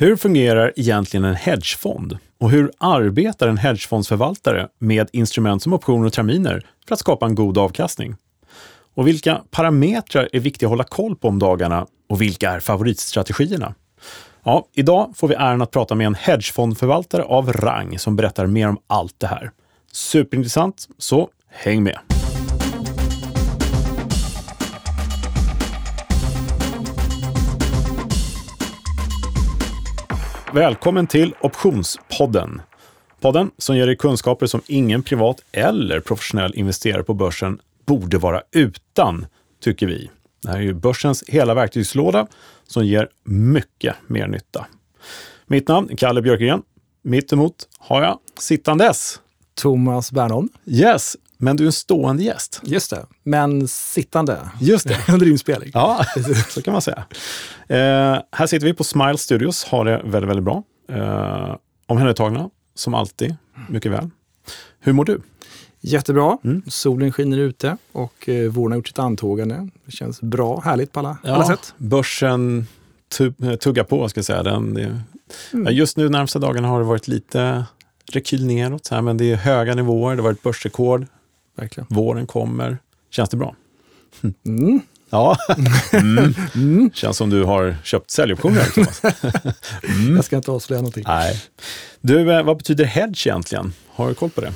Hur fungerar egentligen en hedgefond? Och hur arbetar en hedgefondsförvaltare med instrument som optioner och terminer för att skapa en god avkastning? Och vilka parametrar är viktiga att hålla koll på om dagarna och vilka är favoritstrategierna? Ja, idag får vi äran att prata med en hedgefondförvaltare av rang som berättar mer om allt det här. Superintressant, så häng med! Välkommen till Optionspodden. Podden som ger dig kunskaper som ingen privat eller professionell investerare på börsen borde vara utan, tycker vi. Det här är ju börsens hela verktygslåda som ger mycket mer nytta. Mitt namn är Kalle Björkegren. Mitt emot har jag sittandes Thomas Bernholm. Yes, men du är en stående gäst. Just det, men sittande. Just det. Under inspelning. Ja, så kan man säga. Eh, här sitter vi på Smile Studios, har det väldigt, väldigt bra. Eh, omhändertagna, som alltid, mycket väl. Hur mår du? Jättebra. Mm. Solen skiner ute och eh, våren har gjort sitt antågande. Det känns bra, härligt på alla, ja, alla sätt. Börsen tuggar på, ska jag säga. Den, det, mm. Just nu, närmsta dagarna, har det varit lite rekyl neråt, här, men det är höga nivåer. Det har varit börsrekord. Verkligen. Våren kommer. Känns det bra? Mm. Ja, mm. Mm. känns som du har köpt säljoptioner, mm. Jag ska inte avslöja någonting. Nej. Du, eh, vad betyder hedge egentligen? Har du koll på det?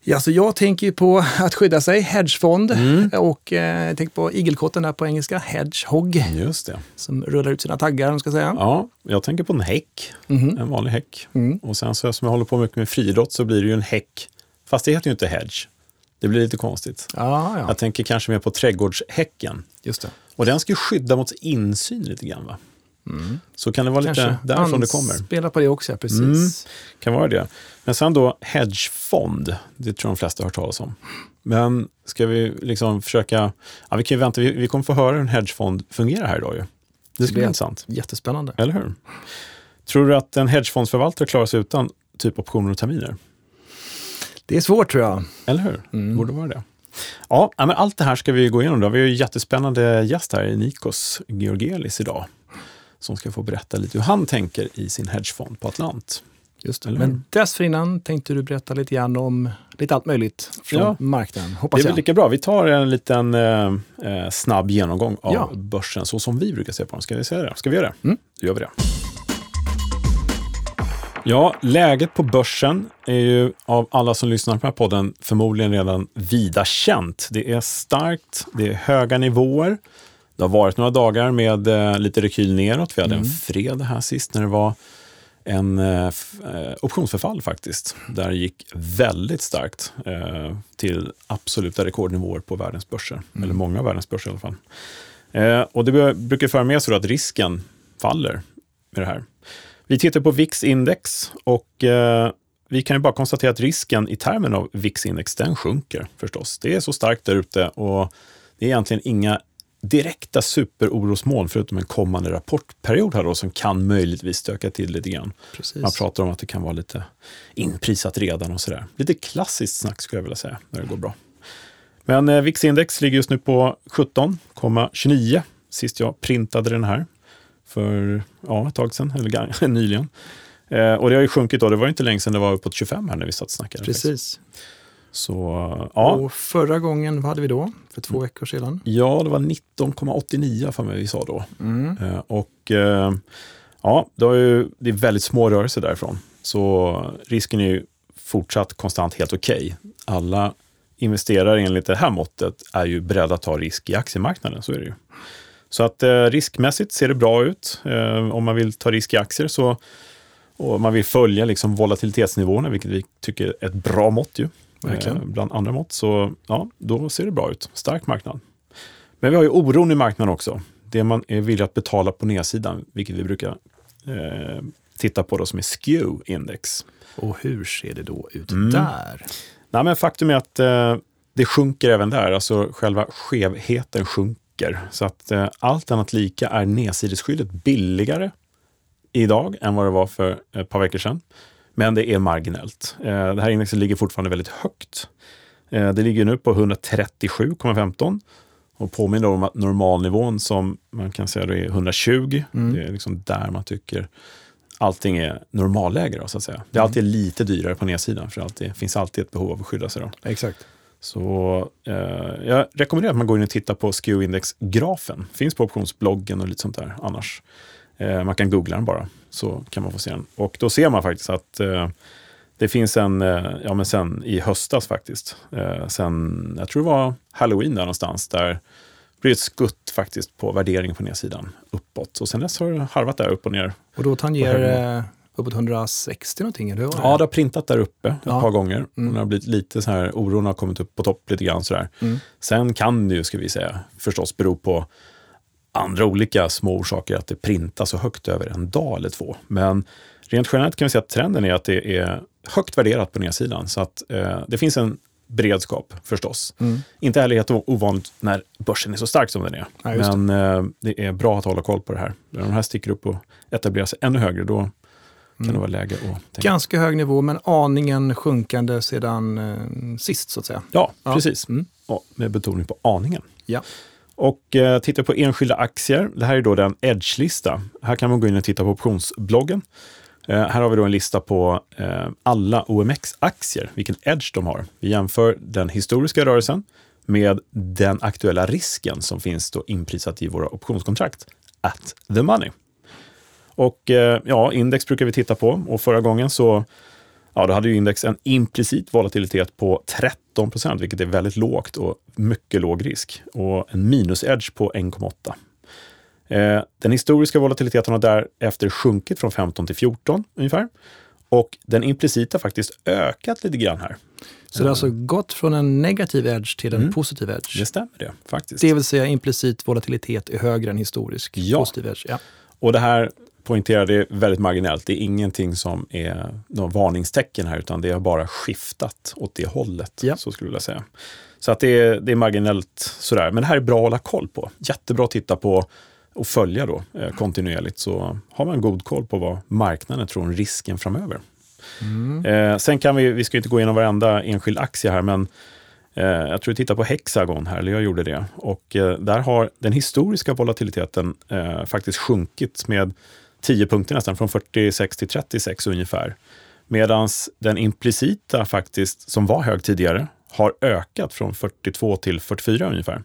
Ja, så jag tänker ju på att skydda sig, hedgefond. Mm. Och eh, jag tänker på igelkotten där på engelska, hedgehog. Just det. Som rullar ut sina taggar, om ska säga. Ja, jag tänker på en häck. Mm. En vanlig häck. Mm. Och sen så som jag håller på mycket med friidrott så blir det ju en häck. Fast det heter ju inte hedge. Det blir lite konstigt. Ja, ja. Jag tänker kanske mer på trädgårdshäcken. Just det. Och den ska ju skydda mot insyn lite grann va? Mm. Så kan det vara kanske lite därifrån det kommer. Spela på det också, precis. Mm. Kan vara det. Men sen då hedgefond, det tror jag de flesta har hört talas om. Men ska vi liksom försöka, ja, vi kan vänta, vi, vi kommer få höra hur en hedgefond fungerar här idag ju. Det ska bli intressant. Jättespännande. Eller hur? Tror du att en hedgefondsförvaltare klarar sig utan typ optioner och terminer? Det är svårt tror jag. Eller hur? Mm. Borde vara det. Ja, men allt det här ska vi gå igenom. Då. Vi har ju en jättespännande gäst här, Nikos Georgelis idag, som ska få berätta lite hur han tänker i sin hedgefond på Atlant. Just det. Men dessförinnan tänkte du berätta lite grann om lite allt möjligt från ja. marknaden, hoppas Det är väl lika bra. Vi tar en liten eh, eh, snabb genomgång av ja. börsen, så som vi brukar se på den. Ska vi säga det? Ska vi göra det? Mm. Då gör vi det. Ja, läget på börsen är ju av alla som lyssnar på den här podden förmodligen redan vida känt. Det är starkt, det är höga nivåer. Det har varit några dagar med eh, lite rekyl neråt. Vi hade mm. en fredag här sist när det var en eh, eh, optionsförfall faktiskt. Där gick väldigt starkt eh, till absoluta rekordnivåer på världens börser. Mm. Eller många av världens börser i alla fall. Eh, och det brukar föra med sig att risken faller med det här. Vi tittar på VIX-index och eh, vi kan ju bara konstatera att risken i termen av VIX-index, den sjunker förstås. Det är så starkt där ute och det är egentligen inga direkta superorosmoln förutom en kommande rapportperiod här då, som kan möjligtvis stöka till lite grann. Precis. Man pratar om att det kan vara lite inprisat redan och sådär. Lite klassiskt snack skulle jag vilja säga, när det går bra. Men eh, VIX-index ligger just nu på 17,29 sist jag printade den här för ja, ett tag sedan, eller nyligen. Eh, och det har ju sjunkit då, det var inte länge sedan det var uppåt 25 här när vi satt och snackade. Precis. Så, ja. Och förra gången, vad hade vi då? För två veckor sedan? Ja, det var 19,89 för mig vi sa då. Mm. Eh, och eh, ja, det, ju, det är väldigt små rörelser därifrån. Så risken är ju fortsatt konstant helt okej. Okay. Alla investerare enligt det här måttet är ju beredda att ta risk i aktiemarknaden, så är det ju. Så att eh, riskmässigt ser det bra ut. Eh, om man vill ta risk i aktier så, och man vill följa liksom volatilitetsnivåerna, vilket vi tycker är ett bra mått ju, eh, bland andra mått, så ja, då ser det bra ut. Stark marknad. Men vi har ju oron i marknaden också. Det man är villig att betala på nedsidan, vilket vi brukar eh, titta på då som är skew-index. Och hur ser det då ut mm. där? Nej, men faktum är att eh, det sjunker även där, alltså själva skevheten sjunker sjunker. Så att eh, allt annat lika är nedsidesskyddet billigare idag än vad det var för ett par veckor sedan. Men det är marginellt. Eh, det här indexet ligger fortfarande väldigt högt. Eh, det ligger nu på 137,15 och påminner om att normalnivån som man kan säga är 120. Mm. Det är liksom där man tycker allting är normalläge då, så att säga. Det är alltid lite dyrare på nedsidan, för det finns alltid ett behov av att skydda sig. Då. Exakt. Så eh, jag rekommenderar att man går in och tittar på SKEW-index-grafen. Finns på optionsbloggen och lite sånt där annars. Eh, man kan googla den bara, så kan man få se den. Och då ser man faktiskt att eh, det finns en, eh, ja men sen i höstas faktiskt, eh, sen, jag tror det var halloween där någonstans, där blir ett skutt faktiskt på värderingen på nedsidan uppåt. Och sen dess har det harvat där upp och ner. Och då tangerar uppåt 160 någonting, eller hur? Ja, det har printat där uppe ett ja. par gånger. Mm. Det har blivit lite så här, oron har kommit upp på topp lite grann sådär. Mm. Sen kan det ju, ska vi säga, förstås bero på andra olika små orsaker att det printas så högt över en dag eller två. Men rent generellt kan vi säga att trenden är att det är högt värderat på nedsidan. Så att eh, det finns en beredskap förstås. Mm. Inte heller helt ovanligt när börsen är så stark som den är. Ja, Men det. Eh, det är bra att hålla koll på det här. När de här sticker upp och etablerar sig ännu högre, då kan mm. det vara läge att tänka. Ganska hög nivå, men aningen sjunkande sedan eh, sist, så att säga. Ja, ja. precis. Mm. Ja, med betoning på aningen. Ja. Och eh, titta på enskilda aktier. Det här är då den Edge-lista. Här kan man gå in och titta på optionsbloggen. Eh, här har vi då en lista på eh, alla OMX-aktier, vilken edge de har. Vi jämför den historiska rörelsen med den aktuella risken som finns då inprisat i våra optionskontrakt, at the money. Och eh, ja, index brukar vi titta på och förra gången så ja, då hade ju index en implicit volatilitet på 13 procent, vilket är väldigt lågt och mycket låg risk. Och en minus-edge på 1,8. Eh, den historiska volatiliteten har därefter sjunkit från 15 till 14 ungefär. Och den implicita faktiskt ökat lite grann här. Så det har alltså gått från en negativ edge till en mm. positiv edge? Det stämmer det faktiskt. Det vill säga implicit volatilitet är högre än historisk ja. positiv edge? Ja. Och det här poängterar det väldigt marginellt. Det är ingenting som är något varningstecken här, utan det har bara skiftat åt det hållet. Ja. Så skulle jag säga. Så att det är, det är marginellt sådär. Men det här är bra att hålla koll på. Jättebra att titta på och följa då eh, kontinuerligt så har man god koll på vad marknaden tror om risken framöver. Mm. Eh, sen kan vi, vi ska inte gå igenom varenda enskild aktie här, men eh, jag tror vi tittar på Hexagon här, eller jag gjorde det. Och eh, där har den historiska volatiliteten eh, faktiskt sjunkit med 10 punkter nästan, från 46 till 36 ungefär. Medan den implicita faktiskt, som var hög tidigare, har ökat från 42 till 44 ungefär.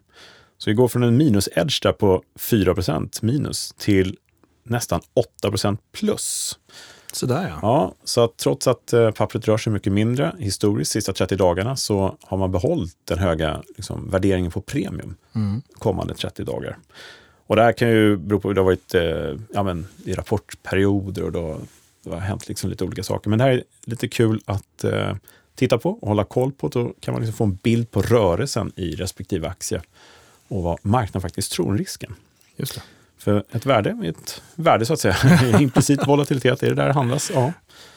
Så vi går från en minus-edge där på 4% minus till nästan 8% plus. Sådär ja. Ja, så att trots att eh, pappret rör sig mycket mindre historiskt sista 30 dagarna så har man behållit den höga liksom, värderingen på premium mm. kommande 30 dagar. Och det här kan ju bero på det har varit eh, ja, men, i rapportperioder och då, det har hänt liksom lite olika saker. Men det här är lite kul att eh, titta på och hålla koll på. Då kan man liksom få en bild på rörelsen i respektive aktie och vad marknaden faktiskt tror om risken. Just det. För ett värde är ett värde så att säga. Implicit volatilitet, är det där det handlas? Ja.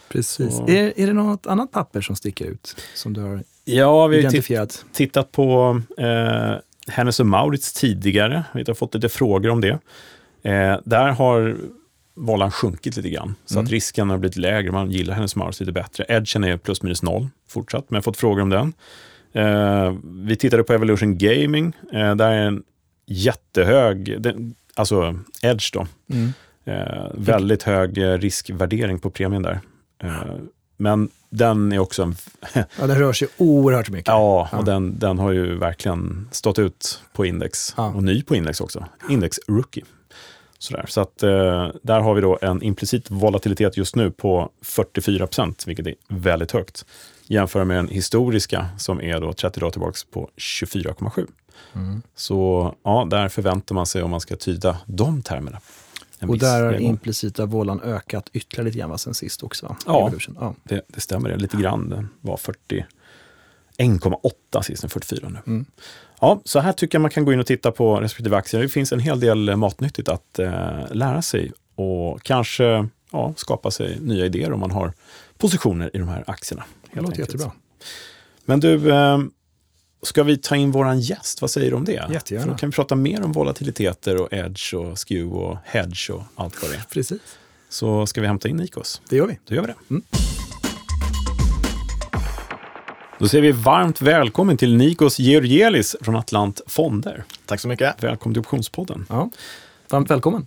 Precis. Är, är det något annat papper som sticker ut som du har ja, vi identifierat? har tittat på eh, Hennes och Maurits tidigare. Vi har fått lite frågor om det. Eh, där har volan sjunkit lite grann, så mm. att risken har blivit lägre. Man gillar Hennes och Maurits lite bättre. Edgen är plus minus noll fortsatt, men jag har fått frågor om den. Eh, vi tittade på Evolution Gaming. Eh, där är en jättehög, den, alltså Edge då. Mm. Eh, väldigt hög riskvärdering på premien där. Men den är också en... ja, den rör sig oerhört mycket. Ja, och ja. Den, den har ju verkligen stått ut på index. Ja. Och ny på index också. Index Rookie. Sådär. Så att, eh, där har vi då en implicit volatilitet just nu på 44 procent, vilket är väldigt högt. Jämför med den historiska som är då 30 dagar tillbaka på 24,7. Mm. Så ja, där förväntar man sig om man ska tyda de termerna. Och där har implicita vålan ökat ytterligare lite grann sen sist också? Va? Ja, ja. Det, det, stämmer. Lite grann. Den var 41,8 sist, den 44 nu. Mm. Ja, så här tycker jag man kan gå in och titta på respektive aktier. Det finns en hel del matnyttigt att eh, lära sig och kanske ja, skapa sig nya idéer om man har positioner i de här aktierna. Det låter jättebra. Men du, eh, ska vi ta in våran gäst? Vad säger du om det? Jättegärna. För då kan vi prata mer om volatiliteter och edge och skew och hedge och allt vad det är. Precis. Så ska vi hämta in Nikos? Det gör vi. Då gör vi det. Mm. Då säger vi varmt välkommen till Nikos Georgielis från Atlant Fonder. Tack så mycket. Välkommen till Optionspodden. Ja, varmt välkommen.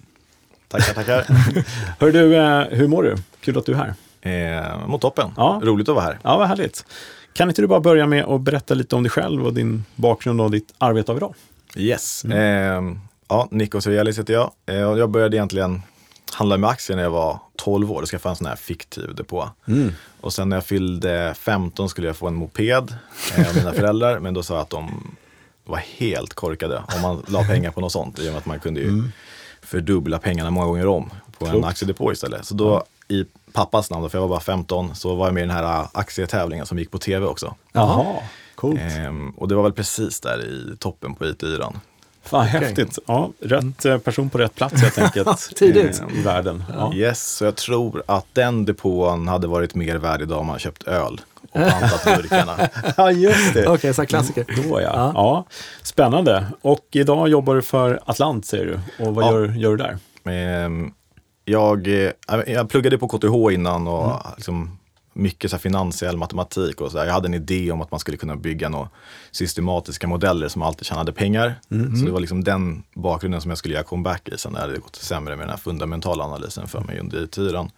Tackar, tackar. Hör du, eh, hur mår du? Kul att du är här. Eh, mot toppen. Ja. Roligt att vara här. Ja, vad härligt. Kan inte du bara börja med att berätta lite om dig själv och din bakgrund och ditt arbete av idag? Yes. Eh, ja, Nikos Realis heter jag. Eh, jag började egentligen handla med aktier när jag var 12 år. Det skaffade en sån här fiktiv depå. Och sen när jag fyllde 15 skulle jag få en moped eh, av mina föräldrar. Men då sa jag att de var helt korkade om man la pengar på något sånt. I och med att man kunde ju fördubbla pengarna många gånger om på en Klokt. aktiedepå istället. Så då i pappas namn, för jag var bara 15, så var jag med i den här aktietävlingen som gick på tv också. Jaha, coolt. Ehm, och det var väl precis där i toppen på IT-yran. Fan, häftigt. Ja, rätt eh, person på rätt plats helt enkelt Tidigt. eh, i världen. Ja. Yes, så jag tror att den depån hade varit mer värd idag om man köpt öl och pantat burkarna. ja, just det. Okej, så här klassiker. Då ja. Ja. ja. Spännande. Och idag jobbar du för Atlant säger du. Och vad Ja. gör, gör du där? Ehm, jag, eh, jag pluggade på KTH innan och liksom mycket så finansiell matematik och så här. Jag hade en idé om att man skulle kunna bygga några systematiska modeller som alltid tjänade pengar. Så det var liksom den bakgrunden som jag skulle göra comeback i sen när det hade gått sämre med den här fundamentala analysen för mig under IT-yran.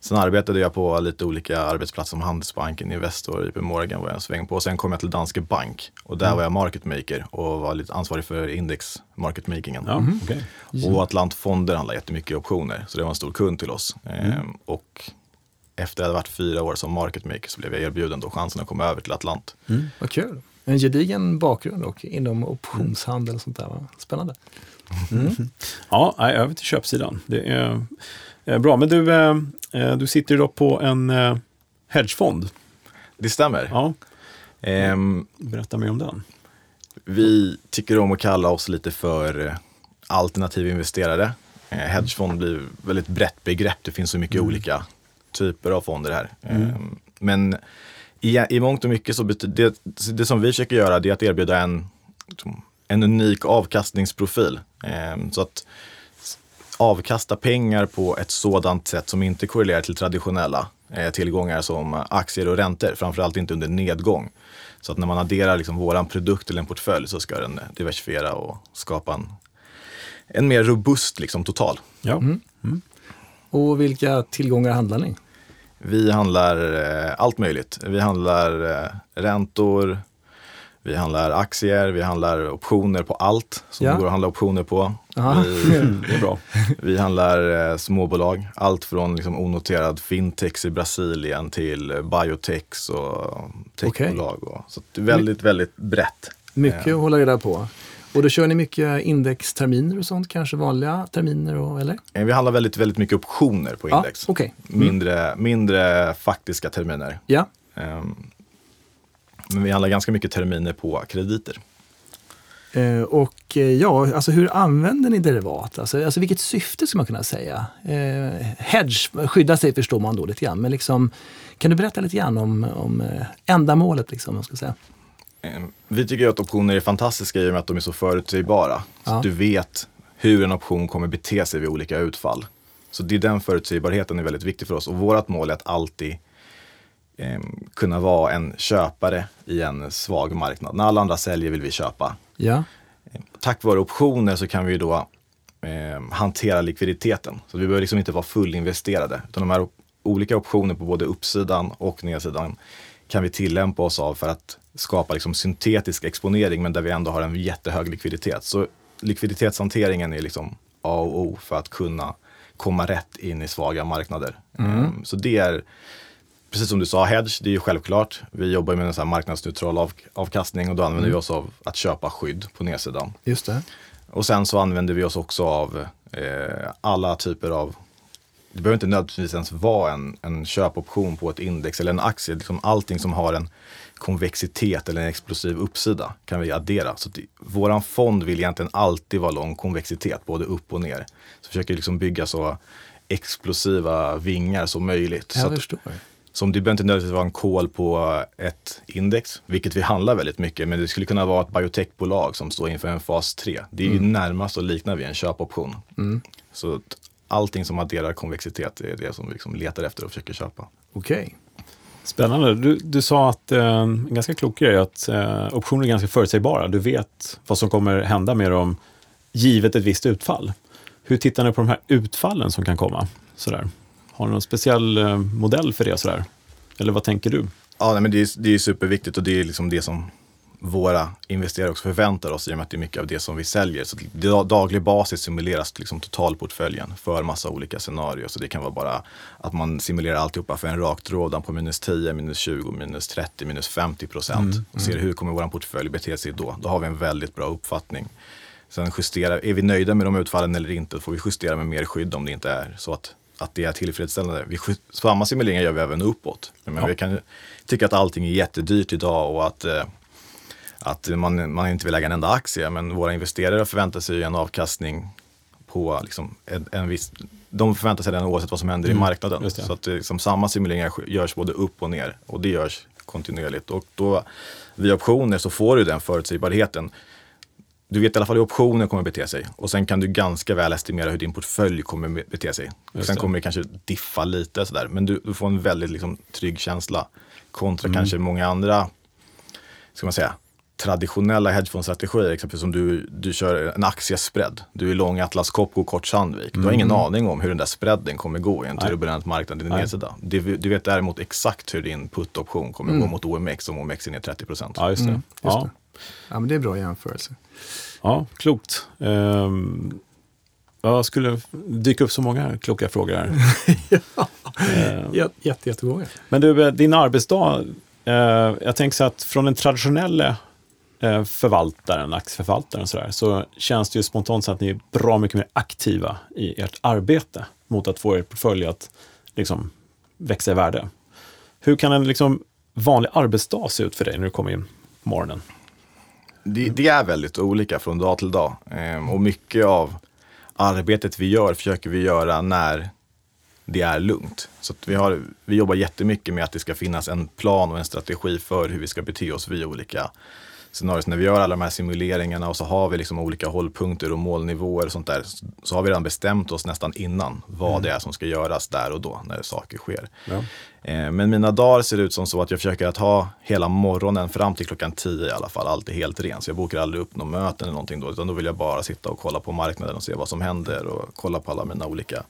Sen arbetade jag på lite olika arbetsplatser som Handelsbanken, Investor, IP Morgan var jag en sväng på. Sen kom jag till Danske Bank och där var jag market maker och var lite ansvarig för index market makingen. Ja, okej. Och Atlant Fonder handlar jättemycket optioner, så det var en stor kund till oss. Ehm, och efter att ha varit fyra år som market maker så blev jag erbjuden då chansen att komma över till Atlant. Vad kul. En gedigen bakgrund och inom optionshandel och sånt där. Va? Spännande. Ja, nej, över till köpsidan. Det är eh, bra. Men du, eh, du sitter då på en eh, hedgefond. Det stämmer. Ja, Ehm, berätta mer om den. vi tycker om att kalla oss lite för eh, alternativ investerare. Eh, hedgefond blir väldigt brett begrepp. Det finns så mycket olika typer av fonder här. Ehm, men i, i mångt och mycket så betyder det, det som vi försöker göra det är att erbjuda en, en unik avkastningsprofil. Ehm, så att avkasta pengar på ett sådant sätt som inte korrelerar till traditionella eh, tillgångar som aktier och räntor, framförallt inte under nedgång. Så att när man adderar liksom våran produkt till en portfölj så ska den eh, diversifiera och skapa en, en mer robust liksom, total. Ja. Och vilka tillgångar handlar ni? Vi handlar eh, allt möjligt. Vi handlar eh, räntor, vi handlar aktier, vi handlar optioner på allt som Ja. det går att handla optioner på. Vi, Det är bra. vi handlar eh, småbolag, allt från liksom, onoterad fintechs i Brasilien till eh, biotechs och techbolag. Och, så det är väldigt, väldigt brett. Mycket att hålla reda på. Och då kör ni mycket indexterminer och sånt, kanske vanliga terminer, och, eller? Eh, Vi handlar väldigt, väldigt mycket optioner på index. Ja, okej. mindre, mindre faktiska terminer. Ja, Ehm, Men vi handlar ganska mycket terminer på krediter. Eh, och eh, ja, alltså hur använder ni derivat? Alltså, alltså vilket syfte ska man kunna säga? Eh, hedge, skydda sig förstår man då lite grann, men liksom, kan du berätta lite grann om, om eh, ändamålet? Liksom, om man ska säga? Ehm, Vi tycker ju att optioner är fantastiska i och med att de är så förutsägbara. Så Ja. att du vet hur en option kommer bete sig vid olika utfall. Så det är den förutsägbarheten är väldigt viktig för oss och vårt mål är att alltid ehm, kunna vara en köpare i en svag marknad. När alla andra säljer vill vi köpa. Ja, Tack vare optioner så kan vi då eh, hantera likviditeten. Så vi behöver liksom inte vara fullinvesterade. Utan de här olika optioner på både uppsidan och nedsidan kan vi tillämpa oss av för att skapa liksom syntetisk exponering men där vi ändå har en jättehög likviditet. Så likviditetshanteringen är liksom A och O för att kunna komma rätt in i svaga marknader. Eh, Så det är precis som du sa, hedge, det är ju självklart. Vi jobbar med en här marknadsneutral av, avkastning och då använder vi oss av att köpa skydd på nedsidan. just det. Och sen så använder vi oss också av eh, alla typer av, det behöver inte nödvändigtvis ens vara en, en köpoption på ett index eller en aktie. Liksom allting som har en konvexitet eller en explosiv uppsida kan vi addera. Så det, våran fond vill egentligen alltid vara lång konvexitet, både upp och ner. Så försöker liksom bygga så explosiva vingar som möjligt. Jag så att. Som det behöver inte nödvändigtvis vara en call på ett index, vilket vi handlar väldigt mycket, men det skulle kunna vara ett biotechbolag som står inför en fas 3. Det är ju närmast att likna vid en köpoption. Så att allting som adderar konvexitet är det som vi liksom letar efter och försöker köpa. Okej. Spännande. Du, du sa att eh, en ganska klok grej är att eh, optioner är ganska förutsägbara. Du vet vad som kommer hända med dem givet ett visst utfall. Hur tittar ni på de här utfallen som kan komma? Sådär. Har ni någon speciell eh, modell för det? Sådär? Eller vad tänker du? Ja, nej, men det är, det är superviktigt och det är liksom det som våra investerare också förväntar oss i och med att det är mycket av det som vi säljer. Så daglig basis simuleras liksom totalportföljen för massa olika scenarier. Så det kan vara bara att man simulerar alltihopa för en rak trådan på minus 10, minus 20, minus 30, minus 50 procent. Mm, och ser mm. hur kommer vår portfölj bete sig då. Då har vi en väldigt bra uppfattning. Sen justerar, är vi nöjda med de utfallen eller inte, får vi justera med mer skydd om det inte är så att att det är tillfredsställande. Vi, samma simuleringar gör vi även uppåt. Men ja. vi kan tycka att allting är jättedyrt idag och att eh, att man, man inte vill äga en enda aktie, men våra investerare förväntar sig en avkastning på liksom en, en viss, de förväntar sig den oavsett vad som händer mm. i marknaden. Så att liksom, samma simuleringar görs både upp och ner och det görs kontinuerligt. Och då via optioner så får du den förutsägbarheten. Du vet i alla fall hur optioner kommer bete sig och sen kan du ganska väl estimera hur din portfölj kommer bete sig. Och sen kommer det kanske diffa lite sådär, men du, du får en väldigt liksom, trygg känsla kontra mm. kanske många andra, ska man säga, traditionella hedgefondstrategier, exempelvis som du, du kör en aktiespread. Du är lång Atlas Copco, kort Sandvik. Du har ingen mm. aning om hur den där spreaden kommer gå i en turbulent marknad i nedsida. Du, du vet däremot exakt hur din put-option kommer mm. gå mot OMX om OMX är ner 30 procent. Ja, just det. Mm, just ja. Det. Ja, men det är bra jämförelse. Ja, klokt. Um, jag skulle dyka upp så många kloka frågor här. ja, uh, jätte, jättemånga. Men du, din arbetsdag, uh, jag tänker så att från den traditionella Eh, förvaltaren, aktieförvaltaren så, där, så känns det ju spontant så att ni är bra mycket mer aktiva i ert arbete mot att få er portfölj att liksom, växa i värde. Hur kan en liksom, vanlig arbetsdag se ut för dig när du kommer in på morgonen? Det, det är väldigt olika från dag till dag ehm, och mycket av arbetet vi gör försöker vi göra när det är lugnt. Så vi, har, vi jobbar jättemycket med att det ska finnas en plan och en strategi för hur vi ska bete oss vid olika scenariot. När vi gör alla de här simuleringarna och så har vi liksom olika hållpunkter och målnivåer och sånt där. Så har vi redan bestämt oss nästan innan vad mm. det är som ska göras där och då när saker sker. Ja. Eh, men mina dagar ser ut som så att jag försöker att ha hela morgonen fram till klockan tio i alla fall, alltid helt ren. Så jag bokar aldrig upp någon möten eller någonting då, utan då vill jag bara sitta och kolla på marknaden och se vad som händer och kolla på alla mina olika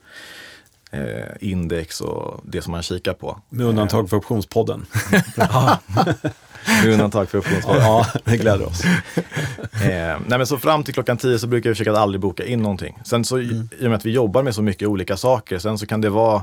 eh, index och det som man kikar på. Med undantag för optionspodden. Med undantag för optionsvaror. Ja, det gläder oss. eh, nej men så fram till klockan tio så brukar jag försöka att aldrig boka in någonting. Sen så mm. i och med att vi jobbar med så mycket olika saker, sen så kan det vara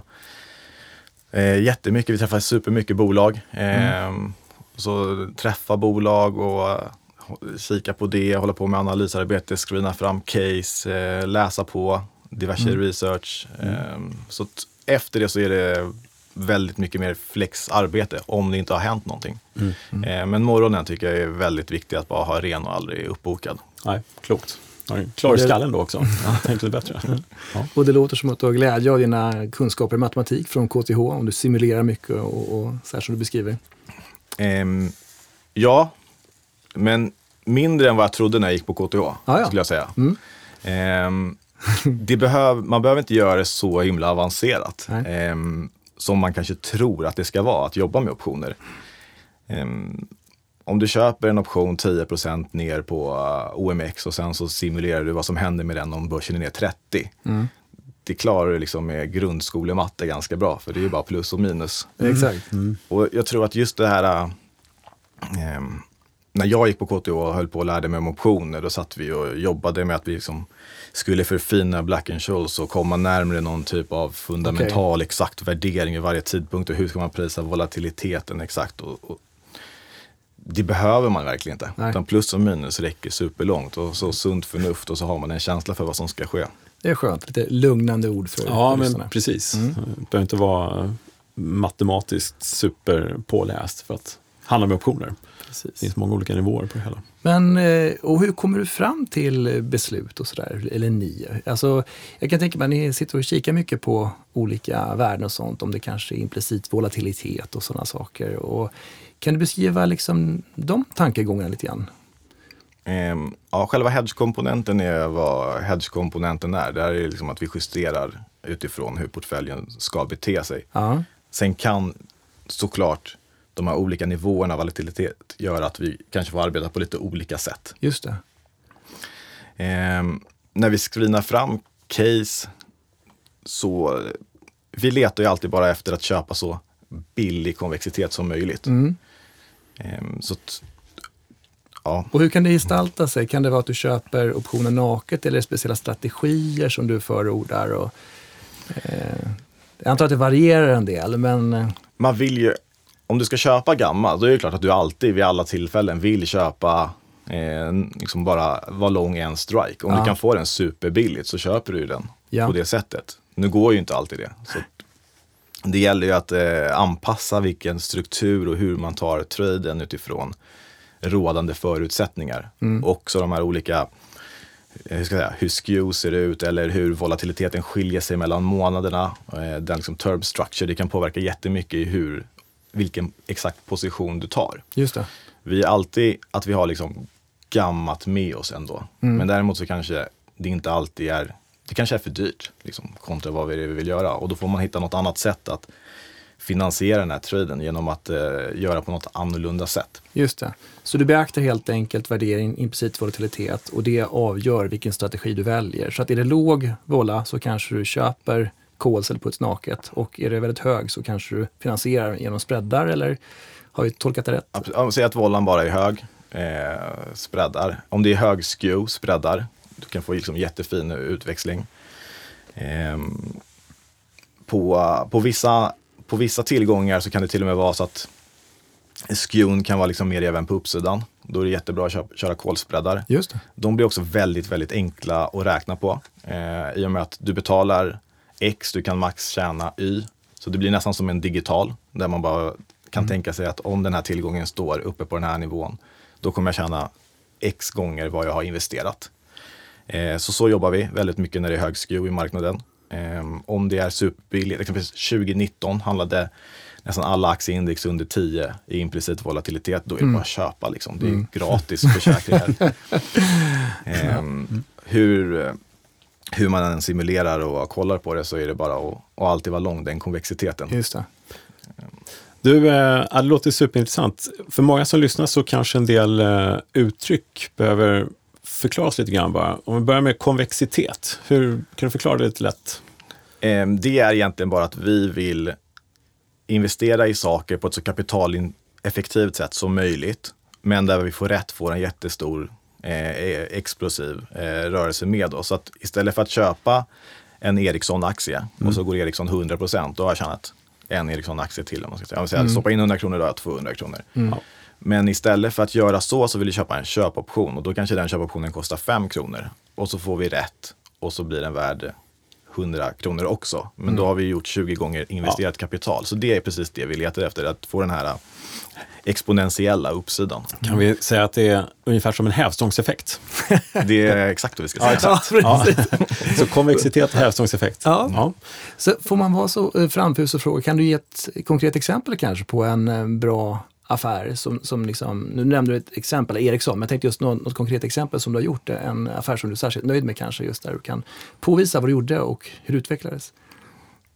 eh, jättemycket, vi träffar supermycket bolag. Eh, mm. Så träffa bolag och eh, kika på det, hålla på med analysarbete, screena fram case, eh, läsa på diverse mm. research. Mm. Ehm, så efter det så är det väldigt mycket mer flexarbete om det inte har hänt någonting. Mm. Mm. Eh, men morgonen tycker jag är väldigt viktig att bara ha ren och aldrig uppbokad. Nej, klokt. Klar i skallen då också. Tänkte bättre. Ja. Och det låter som att du har glädje av dina kunskaper i matematik från KTH, om du simulerar mycket och, och så här som du beskriver. Um, ja, men mindre än vad jag trodde när jag gick på KTH, ah, ja. skulle jag säga. Mm. Um, det behöv, man behöver inte göra det så himla avancerat. Um, som man kanske tror att det ska vara, att jobba med optioner. Um, om du köper en option 10% ner på uh, OMX och sen så simulerar du vad som händer med den om börsen är ner 30. Mm. Det klarar du liksom med grundskolematte ganska bra, för det är ju bara plus och minus. Mm. Exakt. Mm. Och jag tror att just det här um, när jag gick på KTH och höll på och lärde mig om optioner, då satt vi och jobbade med att vi liksom skulle förfina Black Scholes och komma närmare någon typ av fundamental okay. exakt värdering vid varje tidpunkt och hur ska man prisa volatiliteten exakt. Och, och det behöver man verkligen inte. Nej. Utan plus och minus räcker superlångt och så sunt förnuft och så har man en känsla för vad som ska ske. Det är skönt, lite lugnande ord för Ja, men precis. Mm. Det behöver inte vara matematiskt superpåläst för att handla med optioner. Precis. Det finns många olika nivåer på det hela. Men, eh, och hur kommer du fram till beslut och sådär? Eller ni? Alltså, jag kan tänka mig att ni sitter och kikar mycket på olika värden och sånt, om det kanske är implicit volatilitet och sådana saker. Och kan du beskriva liksom de tankegångarna lite grann? Um, ja, själva hedgekomponenten är vad hedgekomponenten är. Det är liksom att vi justerar utifrån hur portföljen ska bete sig. Uh Sen kan såklart de här olika nivåerna av volatilitet gör att vi kanske får arbeta på lite olika sätt. Just det. Eh, när vi screenar fram case så vi letar ju alltid bara efter att köpa så billig konvexitet som möjligt. Mm. Ehm, så att, ja. Och hur kan det gestalta sig? Kan det vara att du köper optioner naket eller är det speciella strategier som du förordar? Och, eh, jag antar att det varierar en del, men eh, Man vill ju, om du ska köpa gammal, då är det klart att du alltid vid alla tillfällen vill köpa eh, liksom bara vara lång en strike. Om Ja. du kan få den superbilligt så köper du den Ja. på det sättet. Nu går ju inte alltid det. Så det gäller ju att eh, anpassa vilken struktur och hur man tar traden utifrån rådande förutsättningar. Mm. Också de här olika, eh, hur ska jag säga, hur skew ser ut eller hur volatiliteten skiljer sig mellan månaderna. Eh, den liksom term structure, det kan påverka jättemycket i hur, vilken exakt position du tar. just det. Vi är alltid att vi har liksom gammat med oss ändå. Mm. Men däremot så kanske det inte alltid är, det kanske är för dyrt liksom, kontra vad vi vill göra. Och då får man hitta något annat sätt att finansiera den här traden genom att eh, göra på något annorlunda sätt. Just det. Så du beaktar helt enkelt värdering, implicit volatilitet och det avgör vilken strategi du väljer. Så att är det låg vola så kanske du köper calls eller puts naket och är det väldigt hög så kanske du finansierar genom spreadar eller har vi tolkat det rätt? Säg att vollan bara är hög, eh, spreadar. Om det är hög skew, spreadar, du kan få liksom jättefin utväxling. Ehm, på, på, vissa, på vissa tillgångar så kan det till och med vara så att skewn kan vara liksom mer även på uppsidan. Då är det jättebra att köra, köra kolspreadar. Just det. De blir också väldigt, väldigt enkla att räkna på. Eh, I och med att du betalar X, du kan max tjäna Y. Så det blir nästan som en digital, där man bara kan tänka sig att om den här tillgången står uppe på den här nivån, då kommer jag tjäna X gånger vad jag har investerat. Eh, så så jobbar vi väldigt mycket när det är hög skew i marknaden. Eh, om det är superbilligt, exempelvis 2019 handlade nästan alla aktieindex under 10 i implicit volatilitet, då är det bara att köpa. Liksom. Det är gratis försäkringar. Ehm, hur, hur man än simulerar och kollar på det så är det bara att, att alltid vara lång den konvexiteten. Just det. Du, eh, det låter superintressant. För många som lyssnar så kanske en del eh, uttryck behöver förklaras lite grann bara. Om vi börjar med konvexitet. Hur, kan du förklara det lite lätt? Ehm, det är egentligen bara att vi vill investera i saker på ett så kapitaleffektivt sätt som möjligt. Men där vi får rätt får en jättestor eh, explosiv eh, rörelse med oss. Så att istället för att köpa en Ericsson-aktie och så går Ericsson 100 då har jag tjänat en Ericsson-aktie till. Om man ska säga. Jag vill säga, Stoppa in 100 kronor, då har jag 200 kronor. Ja. Men istället för att göra så så vill jag köpa en köpoption och då kanske den köpoptionen kostar 5 kronor. Och så får vi rätt och så blir den värd 100 kronor också. Men då har vi gjort 20 gånger investerat kapital. Så det är precis det vi letar efter, att få den här exponentiella uppsidan. Kan vi säga att det är ungefär som en hävstångseffekt? Det är exakt vad vi ska säga. Ja, precis. Så konvexitet och hävstångseffekt. Ja. Ja. Så får man vara så eh, framfus och fråga, kan du ge ett konkret exempel kanske på en eh, bra affär som, som liksom, nu nämnde du ett exempel, Ericsson, men jag tänkte just något, något konkret exempel som du har gjort, eh, en affär som du är särskilt nöjd med kanske, just där du kan påvisa vad du gjorde och hur det utvecklades.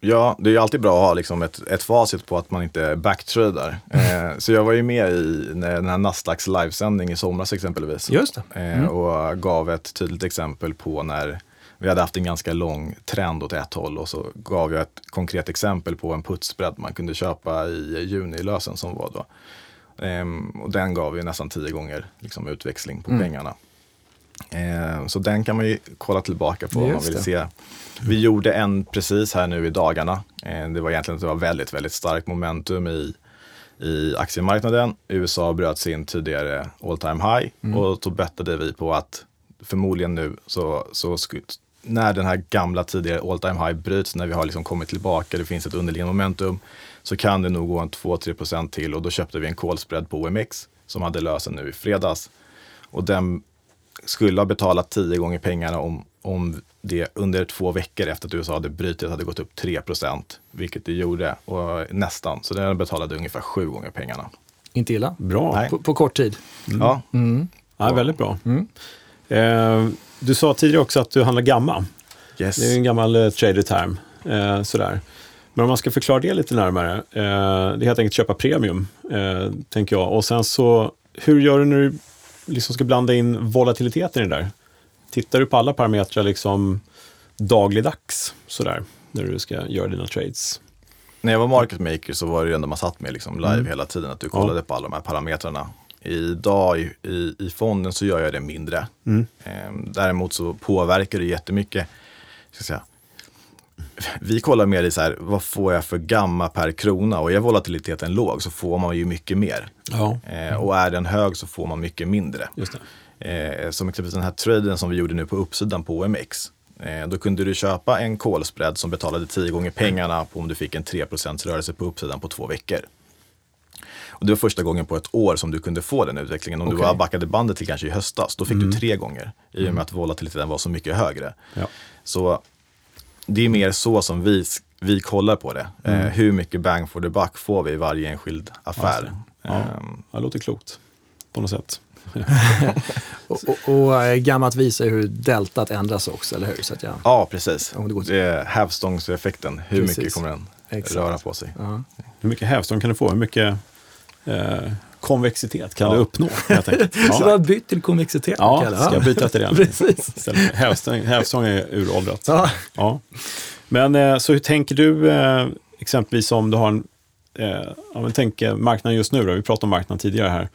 Ja, det är ju alltid bra att ha liksom ett, ett facit på att man inte backtradar. Eh, så jag var ju med i den här Nasdaqs livesändning i somras exempelvis. Just det. Eh, och gav ett tydligt exempel på när vi hade haft en ganska lång trend åt ett håll och så gav jag ett konkret exempel på en putsbredd man kunde köpa i junilösen som var då. Ehm, och den gav ju nästan tio gånger liksom, utväxling på pengarna. Ehm, så den kan man ju kolla tillbaka på om man Just vill det. se. Vi gjorde en precis här nu i dagarna. Ehm, det var egentligen det var väldigt, väldigt starkt momentum i i aktiemarknaden. USA bröt sin tidigare all time high och då bettade vi på att förmodligen nu så, så när den här gamla tidigare all time high bryts, när vi har liksom kommit tillbaka, det finns ett underliggande momentum, så kan det nog gå en 2-3% till och då köpte vi en call spread på OMX som hade lösen nu i fredags. Och den skulle ha betalat 10 gånger pengarna om, om det under två veckor efter att USA hade brutit hade gått upp 3% vilket det gjorde, och nästan. Så den betalade ungefär sju gånger pengarna. Inte illa. Bra. På, på kort tid. Ja, Ja, väldigt bra. Eh, du sa tidigare också att du handlar gamma. yes. Det är en gammal eh, trader-term. Eh, sådär. Men om man ska förklara det lite närmare. Eh, det är helt enkelt köpa premium, eh, tänker jag. Och sen så, hur gör du när du liksom ska blanda in volatiliteten i det där? Tittar du på alla parametrar liksom dagligdags sådär, när du ska göra dina trades? När jag var market maker så var det det enda man satt med liksom live Mm. hela tiden, att du kollade på alla de här parametrarna. Idag i, i, i fonden så gör jag det mindre. Mm. Ehm, däremot så påverkar det jättemycket. Ska säga. Vi kollar mer i så här, vad får jag för gamma per krona? Och är volatiliteten låg så får man ju mycket mer. Ja, Eh, och är den hög så får man mycket mindre. just det. Eh, som exempelvis den här traden som vi gjorde nu på uppsidan på OMX. Då kunde du köpa en call-spread som betalade 10 gånger pengarna på om du fick en 3 rörelse på uppsidan på två veckor. Och det var första gången på ett år som du kunde få den utvecklingen. Om du Okej. bara backade bandet till kanske i höstas, då fick du tre gånger. I och med att volatiliteten var så mycket högre. Ja. Så det är mer så som vi, vi kollar på det. Eh, hur mycket bang for the buck får vi i varje enskild affär? Ja. Ehm, Ja, det låter klokt på något sätt. Och, och, och eh, gammalt visar hur deltat ändras också, eller hur? Så att jag, Ja, precis. Om det går till- Det är hävstångseffekten. Hur Precis. mycket kommer den Exakt. röra på sig? ja. Hur mycket hävstång kan du få? Hur mycket eh, konvexitet kan du uppnå? Helt enkelt? Så du har Ja, bytt till konvexitet? ja Kalle, ska jag byta till det? Precis. Hävstång, hävstång är uråldrat. Ja. Ja. Men eh, så hur tänker du eh, exempelvis om du har en, eh, ja, men tänk eh, marknaden just nu då, vi pratade om marknaden tidigare här.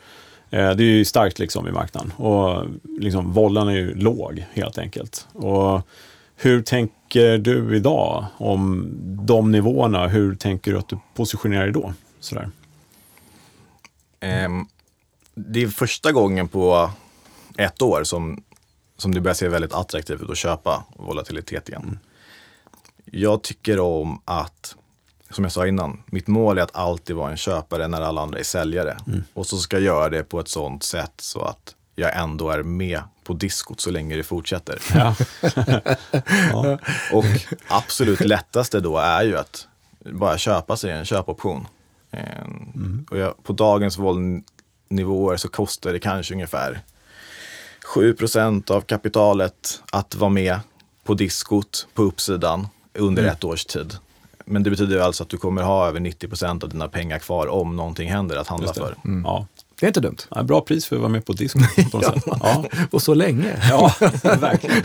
Eh, det är ju starkt liksom i marknaden och liksom vollan är ju låg helt enkelt. Och hur tänker du idag om de nivåerna? Hur tänker du att du positionerar dig då? Sådär. Ehm, det är första gången på ett år som, som det börjar se väldigt attraktivt ut att köpa volatilitet igen. Jag tycker om att, som jag sa innan, mitt mål är att alltid vara en köpare när alla andra är säljare. Och så ska jag göra det på ett sånt sätt så att jag ändå är med på diskot så länge det fortsätter. Ja. ja. Och absolut lättaste då är ju att bara köpa sig en köpoption. En- Och jag, på dagens våldnivåer så kostar det kanske ungefär 7% av kapitalet att vara med på diskot på uppsidan under ett års tid. Men det betyder alltså att du kommer ha över 90% av dina pengar kvar om någonting händer att handla för. Ja. Det är inte dumt. Ja, Bra pris för att vara med på disco på sätt. Ja. Och så länge. Ja, verkligen.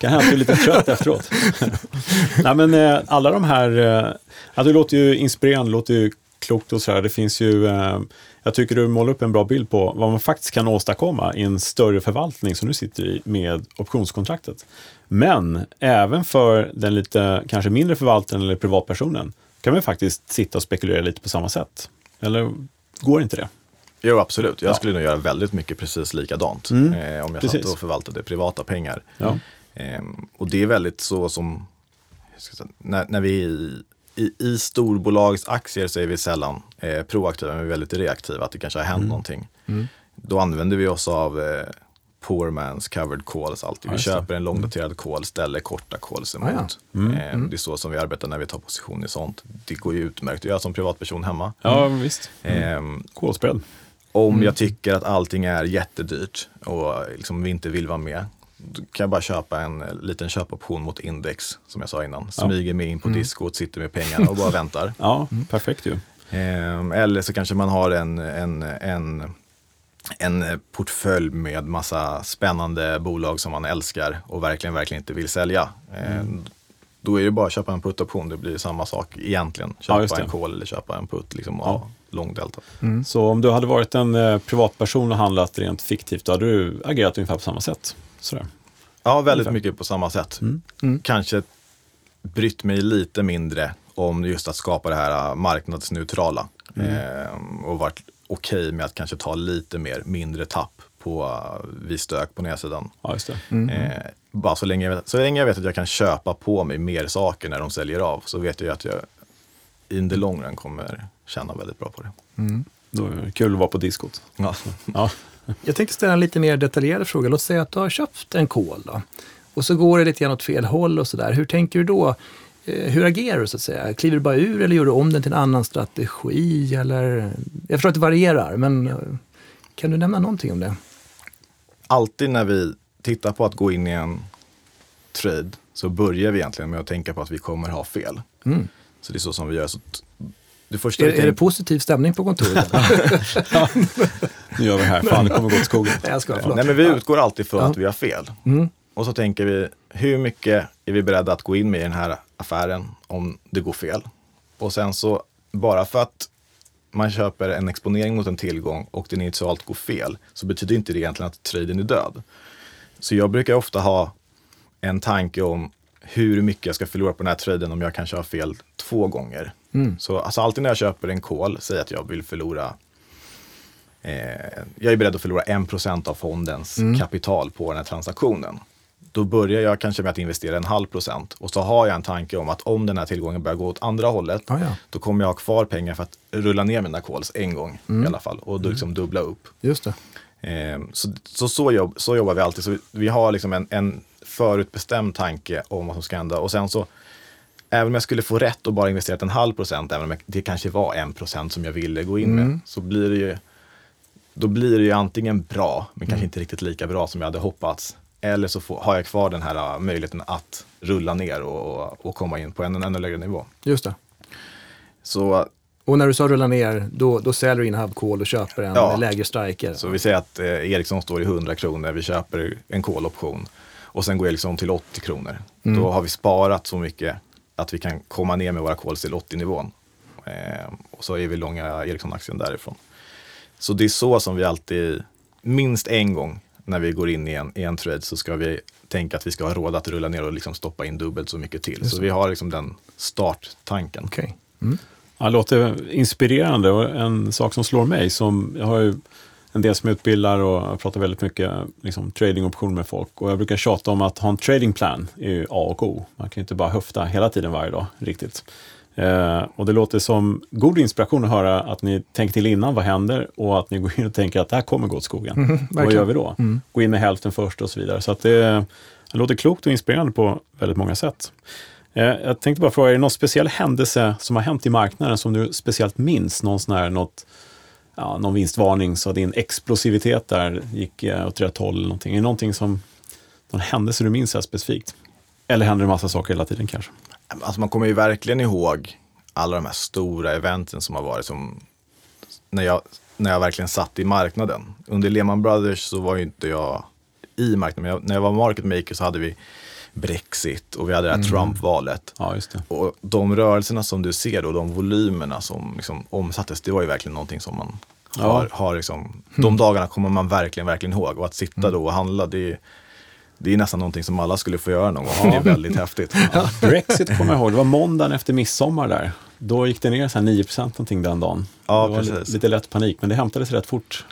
Kan hända att du är lite trött efteråt. Nej, men eh, alla de här, eh, ja, det låter ju inspirerande, det låter ju klokt och sådär. Det finns ju, eh, jag tycker du målar upp en bra bild på vad man faktiskt kan åstadkomma i en större förvaltning som du sitter i med optionskontraktet. Men även för den lite kanske mindre förvaltaren eller privatpersonen kan man faktiskt sitta och spekulera lite på samma sätt. Eller går inte det? Jo, absolut. Jag Ja. skulle nog göra väldigt mycket precis likadant Mm, eh, om jag precis. satt och förvaltade privata pengar. Ja. Ehm, och det är väldigt så som, säga, när, när vi i, i, storbolagsaktier så är vi sällan eh, proaktiva, men vi är väldigt reaktiva, att det kanske har hänt någonting. Då använder vi oss av eh, poor man's covered calls alltid. Ja, vi det. köper en långdaterad call, ställer korta calls emot. Ah, Ehm, Det är så som vi arbetar när vi tar position i sånt. Det går ju utmärkt att göra som privatperson hemma. Ja, visst. Ehm, Kolspread. om jag tycker att allting är jättedyrt och liksom vi inte vill vara med, då kan jag bara köpa en eh, liten köpoption mot index, som jag sa innan. Smyger mig in på diskot, sitter med pengarna och bara väntar. Ja, perfekt ju. Ehm, eller så kanske man har en, en, en, en portfölj med massa spännande bolag som man älskar och verkligen, verkligen inte vill sälja. Ehm, Då är det bara att köpa en put-option, det blir samma sak egentligen. Köpa det. en call eller köpa en put liksom, Ja. lång delta. Så om du hade varit en eh, privatperson och handlat rent fiktivt, då hade du agerat ungefär på samma sätt. Sådär. Ja, väldigt Ungefär. mycket på samma sätt. Mm. Kanske brytt mig lite mindre om just att skapa det här äh, marknadsneutrala. Ehm, och varit okej med att kanske ta lite mer mindre tapp på uh, vid stök på nedsidan. Ja, just det. Eh, bara så länge, jag vet, så länge jag vet att jag kan köpa på mig mer saker när de säljer av så vet jag att jag in the long run kommer tjäna väldigt bra på det. Då är det kul att vara på diskot. Ja. Ja, Jag tänkte ställa en lite mer detaljerad fråga. Låt säga att du har köpt en kol då. Och så går det lite grann åt fel håll och sådär. Hur tänker du då? Eh, Hur agerar du så att säga? Kliver du bara ur eller gör du om den till en annan strategi? Eller? Jag förstår att det varierar, men eh, kan du nämna någonting om det? Alltid när vi tittar på att gå in i en trade så börjar vi egentligen med att tänka på att vi kommer ha fel. Mm. Så det är så som vi gör. Så Är, är det positiv stämning på kontoret? nu gör vi här. Fan, det kommer gå åt skogen. Nej, jag skojar. Förlåt. Nej, men vi utgår alltid från Ja. att vi har fel. Mm. Och så tänker vi, hur mycket är vi beredda att gå in med i den här affären om det går fel? Och sen så, bara för att man köper en exponering mot en tillgång och den initialt går fel, så betyder inte det egentligen att traden är död. Så jag brukar ofta ha en tanke om hur mycket jag ska förlora på den här traden om jag kanske har fel två gånger. Mm. Så alltså alltid när jag köper en call, säg att jag vill förlora eh, jag är beredd att förlora 1% av fondens Mm. kapital på den här transaktionen. Då börjar jag kanske med att investera en halv procent och så har jag en tanke om att om den här tillgången börjar gå åt andra hållet, Ah, ja. då kommer jag ha kvar pengar för att rulla ner mina calls en gång Mm. i alla fall och då liksom dubbla upp. Just det. Eh, så, så, så, jobb, så jobbar vi alltid. Så vi, vi har liksom en, en förutbestämd tanke om vad som ska hända. Och sen så, även om jag skulle få rätt och bara investerat en halv procent, även om jag, det kanske var en procent som jag ville gå in med, så blir det ju, då blir det ju antingen bra, men kanske inte riktigt lika bra som jag hade hoppats. Eller så får, har jag kvar den här uh, möjligheten att rulla ner och, och, komma in på en ännu lägre nivå. Just det. Så Och när du sa rulla ner, då, då säljer du in call och köper en Ja. lägre striker. Så vi säger att eh, Ericsson står i 100 kronor, vi köper en call-option och sen går Ericsson till 80 kronor. Då har vi sparat så mycket att vi kan komma ner med våra calls till 80-nivån. Eh, och så är vi långa Ericsson-aktien därifrån. Så det är så som vi alltid, minst en gång när vi går in i en, i en trade så ska vi tänka att vi ska ha råd att rulla ner och liksom stoppa in dubbelt så mycket till. Så vi har liksom den starttanken. Okej. Ja, det låter inspirerande och en sak som slår mig, som jag har ju en del som utbildar och pratar väldigt mycket liksom, tradingoptioner med folk och jag brukar tjata om att ha en trading plan är ju A och O. Man kan ju inte bara höfta hela tiden varje dag riktigt. Eh, och det låter som god inspiration att höra att ni tänker till innan vad händer och att ni går in och tänker att det här kommer gå åt skogen. vad verkligen. gör vi då? Gå in med hälften först och så vidare. Så att det, det låter klokt och inspirerande på väldigt många sätt. Eh, Jag tänkte bara fråga, är det någon speciell händelse som har hänt i marknaden som du speciellt minns? Någon sån här, något, ja, någon vinstvarning så din explosivitet där gick eh, åt rätt håll eller någonting. Är det någonting som, någon händelse du minns här specifikt? Eller händer det massa saker hela tiden kanske? Alltså man kommer ju verkligen ihåg alla de här stora eventen som har varit som när jag, när jag verkligen satt i marknaden. Under Lehman Brothers så var ju inte jag i marknaden, men jag, när jag var market maker så hade vi Brexit och vi hade det här Trump-valet. Ja. Och de rörelserna som du ser då, de volymerna som liksom omsattes, det var ju verkligen någonting som man Ja. har, har liksom, de dagarna kommer man verkligen, verkligen ihåg. Och att sitta då och handla, det är, det är nästan någonting som alla skulle få göra någon gång. Det är väldigt häftigt. Brexit kommer jag ihåg, det var måndagen efter midsommar där. Då gick det ner så här 9 någonting den dagen. Ja, det var precis. lite, lätt panik, men det hämtades rätt fort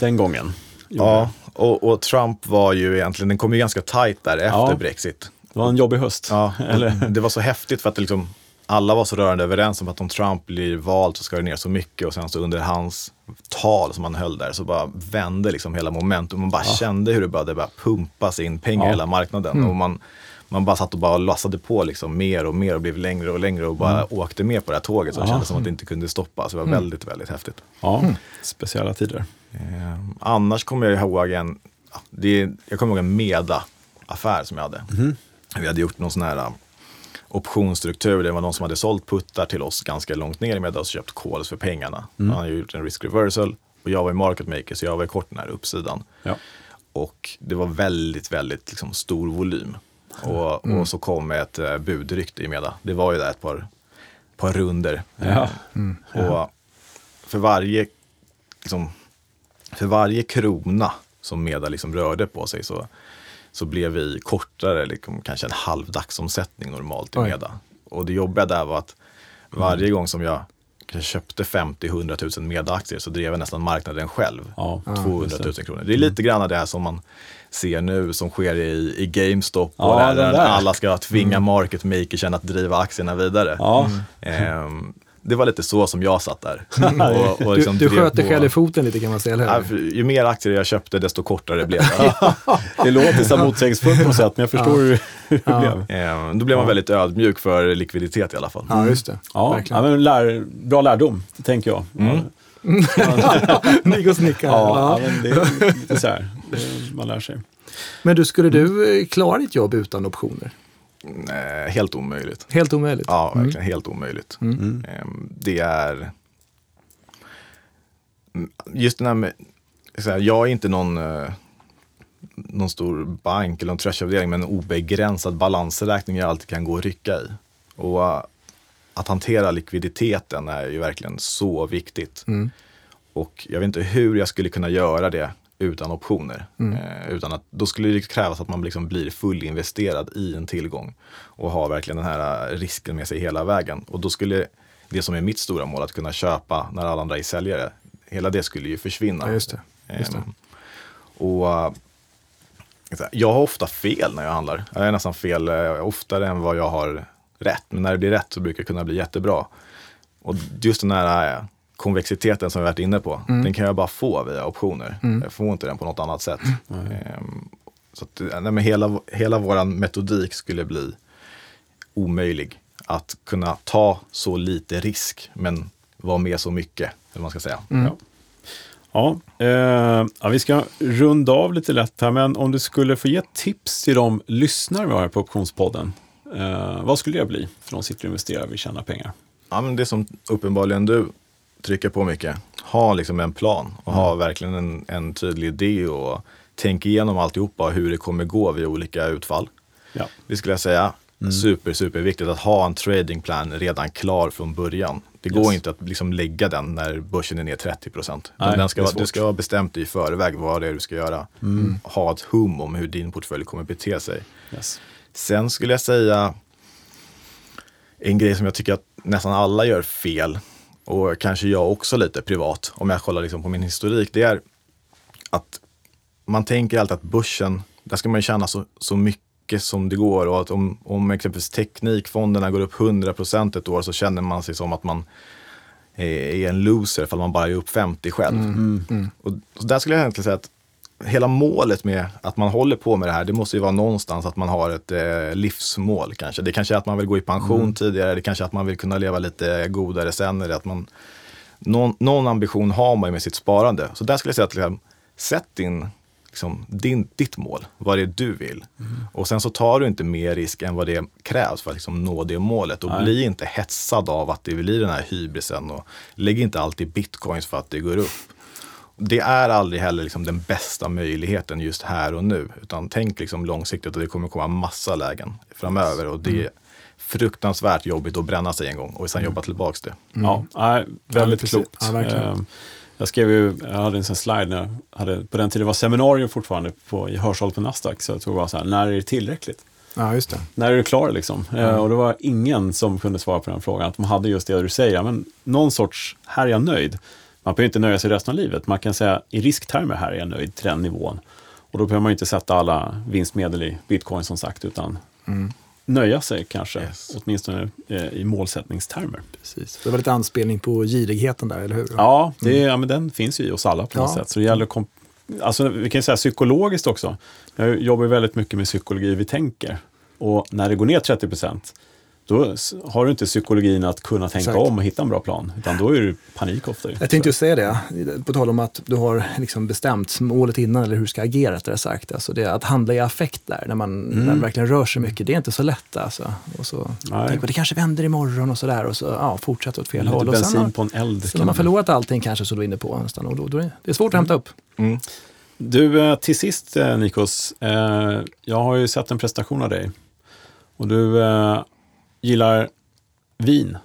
den gången. Ja, och, och Trump var ju egentligen, den kom ju ganska tajt där efter Ja. Brexit. Det var en jobbig höst. Ja, Eller? Det var så häftigt för att det liksom, alla var så rörande överens om att om Trump blir vald så ska det ner så mycket och sen så under hans tal som han höll där så bara vände liksom hela momentum. Man bara kände hur det började bara pumpas in pengar i Ja. hela marknaden. Och man, man bara satt och bara lassade på liksom mer och mer och blev längre och längre och bara åkte med på det här tåget. Så det Ja. kändes som att det inte kunde stoppa. Så det var väldigt, väldigt häftigt. Ja, speciella tider. Eh, annars kommer jag ihåg en, det jag kommer ihåg en Meda-affär som jag hade. Vi hade gjort någon sån här uh, optionsstruktur. Det var någon som hade sålt puttar till oss ganska långt ner i Meda och köpt calls för pengarna. Han hade gjort en risk reversal och jag var i market maker så jag var i kort den här uppsidan. Ja. Och det var väldigt, väldigt liksom, stor volym. Och, och så kom ett uh, budrykte i Meda. Det var ju där ett par, par runder. Ja. Och för varje, liksom, för varje krona som Meda liksom rörde på sig så, så blev vi kortare, liksom, kanske en halv dagsomsättning normalt i Oj. Meda. Och det jobbiga där var att varje gång som jag kanske köpte 50-100 000 Meda-aktier så drev jag nästan marknaden själv. Ja, 200 000 kronor. Det är lite grann det här som man ser nu som sker i, i GameStop och Ja, där, där där. alla ska tvinga market makersen att driva aktierna vidare. Ja. Ehm, det var lite så som jag satt där. och, och Du, liksom du drev sköt dig själv i foten lite kan man säga, eller hur? ju mer aktier jag köpte desto kortare blev det. Det låter så motsägelsefullt på något sätt, men jag förstår hur hur det blev. Ehm, då blev man välväldigt ödmjuk för likviditet i alla fall. Ja, just det. Ja, ja men lär, bra lärdom, tänker jag. Nikos nickar. Ja, Ja. ja. men det är lite så här, det, man lär sig. Men du, skulle du eh, klara ditt jobb utan optioner? Nej, helt omöjligt. Helt omöjligt? Ja, verkligen helt omöjligt. Ehm, det är... Mm, Just den här med... Så här, jag är inte någon... eh, någon stor bank eller en treasuryavdelning med en obegränsad balansräkning jag alltid kan gå och rycka i. Och uh, att hantera likviditeten är ju verkligen så viktigt. Mm. Och jag vet inte hur jag skulle kunna göra det utan optioner. Mm. Eh, utan att, då skulle det krävas att man liksom blir fullinvesterad i en tillgång och har verkligen den här eh, risken med sig hela vägen. Och då skulle det som är mitt stora mål, att kunna köpa när alla andra är säljare, hela det skulle ju försvinna. Ja, just det. Just det. Ehm, och jag har ofta fel när jag handlar. Jag är nästan fel uh, oftare än vad jag har rätt. Men när det blir rätt så brukar det kunna bli jättebra. Och just den här uh, konvexiteten som vi varit inne på, Mm. den kan jag bara få via optioner. Mm. Jag får inte den på något annat sätt. Ehm, så att, nej, men hela, hela vår metodik skulle bli omöjlig att kunna ta så lite risk men vara med så mycket, eller man ska säga. Mm. Ja. Ja, eh, ja, vi ska runda av lite lätt här, men om du skulle få ge tips till de lyssnare vi har här på Optionspodden, eh, vad skulle det bli för de sitter och investerar och vill tjäna pengar? Ja, men det som uppenbarligen du trycker på mycket, ha liksom en plan och ha verkligen en, en tydlig idé och tänk igenom alltihopa och hur det kommer gå vid olika utfall. Ja. Det skulle jag säga, super, super viktigt att ha en tradingplan redan klar från början. Det går Yes. inte att liksom lägga den när börsen är ner 30 procent. Du ska ha bestämt i förväg vad det är du ska göra. Ha ett hum om hur din portfölj kommer bete sig. Yes. Sen skulle jag säga en grej som jag tycker att nästan alla gör fel och kanske jag också lite privat om jag kollar liksom på min historik. Det är att man tänker alltid att börsen, där ska man ju tjäna så, så mycket som det går och att om, om exempelvis teknikfonderna går upp 100% ett år så känner man sig som att man är, en loser för man bara är upp 50 själv. Och, och där skulle jag egentligen säga att hela målet med att man håller på med det här, det måste ju vara någonstans att man har ett eh, livsmål kanske. Det kanske är att man vill gå i pension tidigare, det kanske är att man vill kunna leva lite godare sen, eller att man... Någon, någon ambition har man ju med sitt sparande. Så där skulle jag säga att liksom, sätt din, liksom, din, ditt mål, vad det är du vill. Och sen så tar du inte mer risk än vad det krävs för att liksom, nå det målet. Och Nej. bli inte hetsad av att det blir den här hybrisen och lägg inte alltid bitcoins för att det går upp det är aldrig heller liksom den bästa möjligheten just här och nu. Utan tänk liksom långsiktigt och det kommer komma massa lägen framöver. Och det är fruktansvärt jobbigt att bränna sig en gång och sen jobba tillbaks det. Ja, nej, väldigt precis. klokt. Ja, verkligen. Eh, jag skrev ju, jag hade en sån slide när jag hade, på den tiden var seminarium fortfarande på, i Hörsholm på Nasdaq, så jag det var så här, när är det tillräckligt? Ja, just det. När är du klar liksom? Eh, och det var ingen som kunde svara på den frågan, att de hade just det du säger, ja, men någon sorts, här är jag nöjd. Man behöver inte nöja sig resten av livet, man kan säga i risktermer, här är jag nöjd till den nivån. Och då behöver man inte sätta alla vinstmedel i bitcoin som sagt, utan nöja sig kanske, Yes. åtminstone eh, i målsättningstermer. Precis. Det var lite anspelning på girigheten där, eller hur? Ja, det, ja men den finns ju i oss alla på något Ja. sätt. Så det gäller alltså, vi kan säga psykologiskt också. Jag jobbar väldigt mycket med psykologi, vi tänker. Och när det går ner 30 procent, då har du inte psykologin att kunna tänka Exakt. om och hitta en bra plan. Utan då är det panik ofta. Jag tänkte just säga det, på tal om att du har liksom bestämt målet innan eller hur du ska agera rättare sagt. Alltså det, att handla i affekt där, när man, när det verkligen rör sig mycket, det är inte så lätt alltså. Och så man, det kanske vänder imorgon och sådär och så ja, fortsätter åt fel Lite håll. Och sen bensin har, på en eld. sen kan har man man- förlorat allting kanske som du är inne på nästan och då, då är det, är svårt att hämta upp. Mm. Du, eh, till sist eh, Nikos, eh, jag har ju sett en prestation av dig. Och du gillar vin.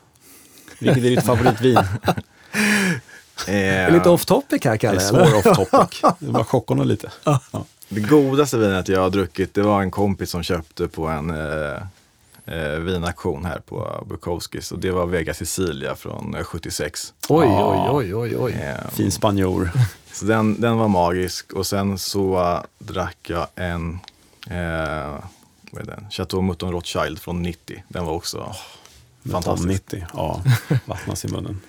Vilket är ditt favoritvin? Det är Eh, lite off topic här Det är Kalle. svår off topic. Det var chocka honom lite. Ja. det godaste vinet jag har druckit, det var en kompis som köpte på en eh, eh, vinaktion här på Bukowskis. Och det var Vega Sicilia från eh, 76. Oj, Ja. oj, oj, oj, oj. Eh, Fin spanjor. Så den, den var magisk och sen så drack jag en eh, vad är den? Chateau Mouton Rothschild från 90. Den var också oh, fantastisk. 90. Ja, vattnas i munnen.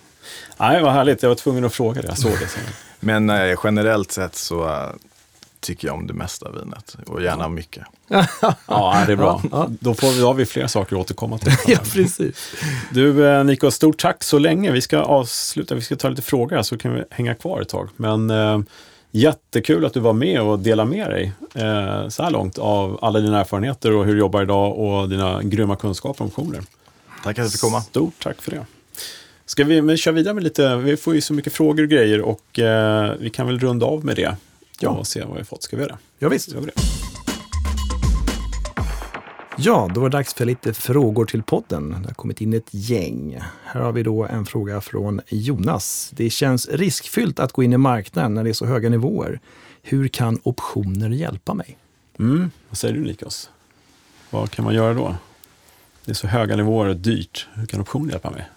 Nej, vad härligt. Jag var tvungen att fråga det. Jag såg det. Men eh, generellt sett så uh, tycker jag om det mesta vinet och gärna mycket. Ja, det är bra. Då, får vi, då har vi fler saker att återkomma till. ja, precis. Du, eh, Nico, stort tack så länge. Vi ska avsluta. Vi ska ta lite frågor så kan vi hänga kvar ett tag. Men eh, jättekul att du var med och delade med dig eh, så här långt av alla dina erfarenheter och hur du jobbar idag och dina grymma kunskaper om optioner. Tack för att jag fick komma. Stort tack för det. Ska vi men, köra vidare med lite, vi får ju så mycket frågor och grejer och eh, vi kan väl runda av med det. Ja. och se vad vi fått. Ska vi göra det? Ja, visst. Vi göra det? Ja, då var det dags för lite frågor till podden. Det har kommit in ett gäng. Här har vi då en fråga från Jonas. Det känns riskfyllt att gå in i marknaden när det är så höga nivåer. Hur kan optioner hjälpa mig? Mm. Vad säger du Nikos? Vad kan man göra då? Det är så höga nivåer och dyrt. Hur kan optioner hjälpa mig?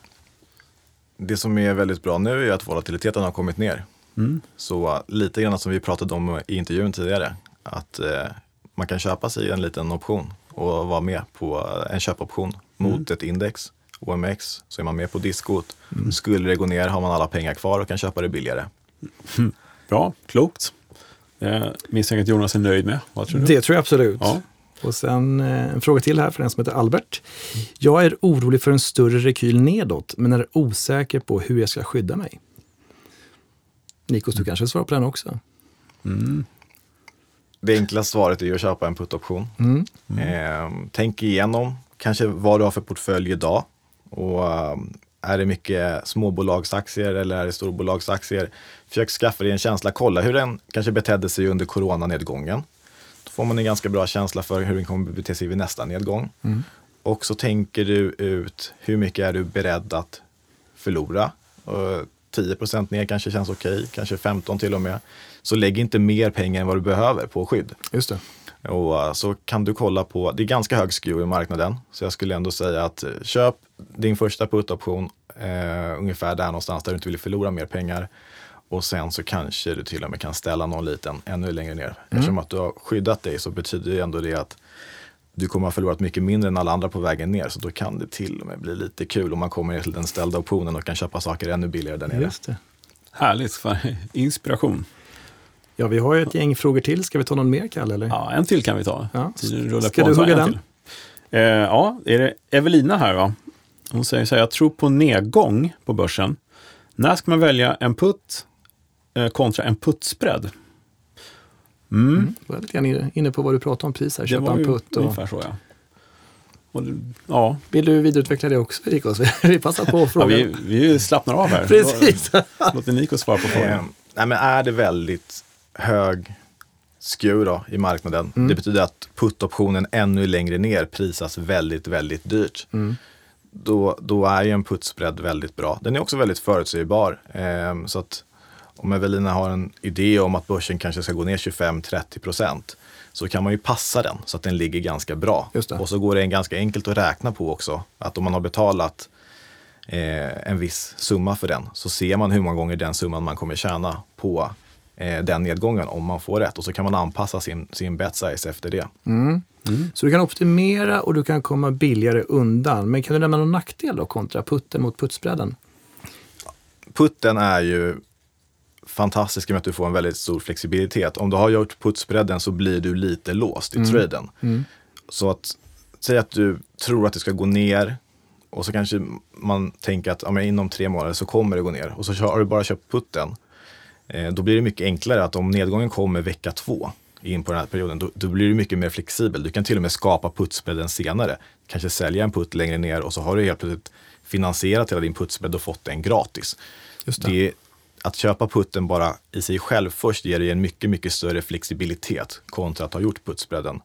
Det som är väldigt bra nu är att volatiliteten har kommit ner. Mm. Så uh, lite grann som vi pratade om i intervjun tidigare, att eh, man kan köpa sig en liten option och vara med på en köpoption mot ett index, OMX, så är man med på diskot. Skulle det gå ner har man alla pengar kvar och kan köpa det billigare. Bra, klokt. Jag misstänker att Jonas är nöjd med. Vad tror du? Det tror jag absolut. Ja. Och sen eh, en fråga till här för den som heter Albert. Jag är orolig för en större rekyl nedåt, men är osäker på hur jag ska skydda mig. Nikos, du kanske svarar på den också? Mm. Det enkla svaret är ju att köpa en put-option. Mm. Eh, tänk igenom kanske vad du har för portfölj idag. Och eh, är det mycket småbolagsaktier eller är det storbolagsaktier? Försök skaffa dig en känsla, kolla hur den kanske betedde sig under coronanedgången. Då får man en ganska bra känsla för hur den kommer bete sig vid nästa nedgång. Och så tänker du ut hur mycket är du beredd att förlora. Och 10% ner kanske känns okej, kanske 15 till och med. Så lägg inte mer pengar än vad du behöver på skydd. Just det. Och uh, så kan du kolla på, det är ganska hög skew i marknaden, så jag skulle ändå säga att eh, köp din första put-option eh, ungefär där någonstans där du inte vill förlora mer pengar. Och sen så kanske du till och med kan ställa någon liten ännu längre ner. Eftersom att du har skyddat dig så betyder det ändå det att du kommer ha förlorat mycket mindre än alla andra på vägen ner. Så då kan det till och med bli lite kul om man kommer ner till den ställda optionen och kan köpa saker ännu billigare där nere. Just det. Härligt, för inspiration. Ja, vi har ju ett gäng frågor till. Ska vi ta någon mer, Kalle? Eller? Ja, en till kan vi ta. Ja. Ska du hugga en den? Eh, ja, är det Evelina här va? Hon säger så här, jag tror på nedgång på börsen. När ska man välja en putt eh, kontra en puttspread? Mm. Mm. Jag var lite grann inne på vad du pratade om precis här. Köpa en putt. Och... ungefär så ja. Och, ja, Vill du vidareutveckla det också, Nikos? vi passar på ja frågan. vi, vi slappnar av här. Precis. Låter Nico svara på Eh, frågan. nej, men är det väldigt hög skew då i marknaden, det betyder att put-optionen ännu längre ner prisas väldigt, väldigt dyrt. Då, då är ju en put-spread väldigt bra. Den är också väldigt förutsägbar. Eh, så att om Evelina har en idé om att börsen kanske ska gå ner 25-30 procent så kan man ju passa den så att den ligger ganska bra. Just det. Och så går det en ganska enkelt att räkna på också. Att om man har betalat eh, en viss summa för den så ser man hur många gånger den summan man kommer tjäna på eh, den nedgången om man får rätt. Och så kan man anpassa sin, sin bet size efter det. Så du kan optimera och du kan komma billigare undan. Men kan du nämna någon nackdel då kontra putten mot puttspreaden? Putten är ju fantastisk i och med att du får en väldigt stor flexibilitet. Om du har gjort putsbredden så blir du lite låst i traden. Så att säg att du tror att det ska gå ner och så kanske man tänker att ja, men inom tre månader så kommer det gå ner och så har du bara köpt putten. Eh, då blir det mycket enklare att om nedgången kommer vecka två in på den här perioden, då, då blir du mycket mer flexibel. Du kan till och med skapa putsbredden senare. Kanske sälja en putt längre ner och så har du helt plötsligt finansierat hela din putsbredd och fått den gratis. Just det. Det, att köpa putten bara i sig själv först ger dig en mycket, mycket större flexibilitet kontra att ha gjort putsbredden.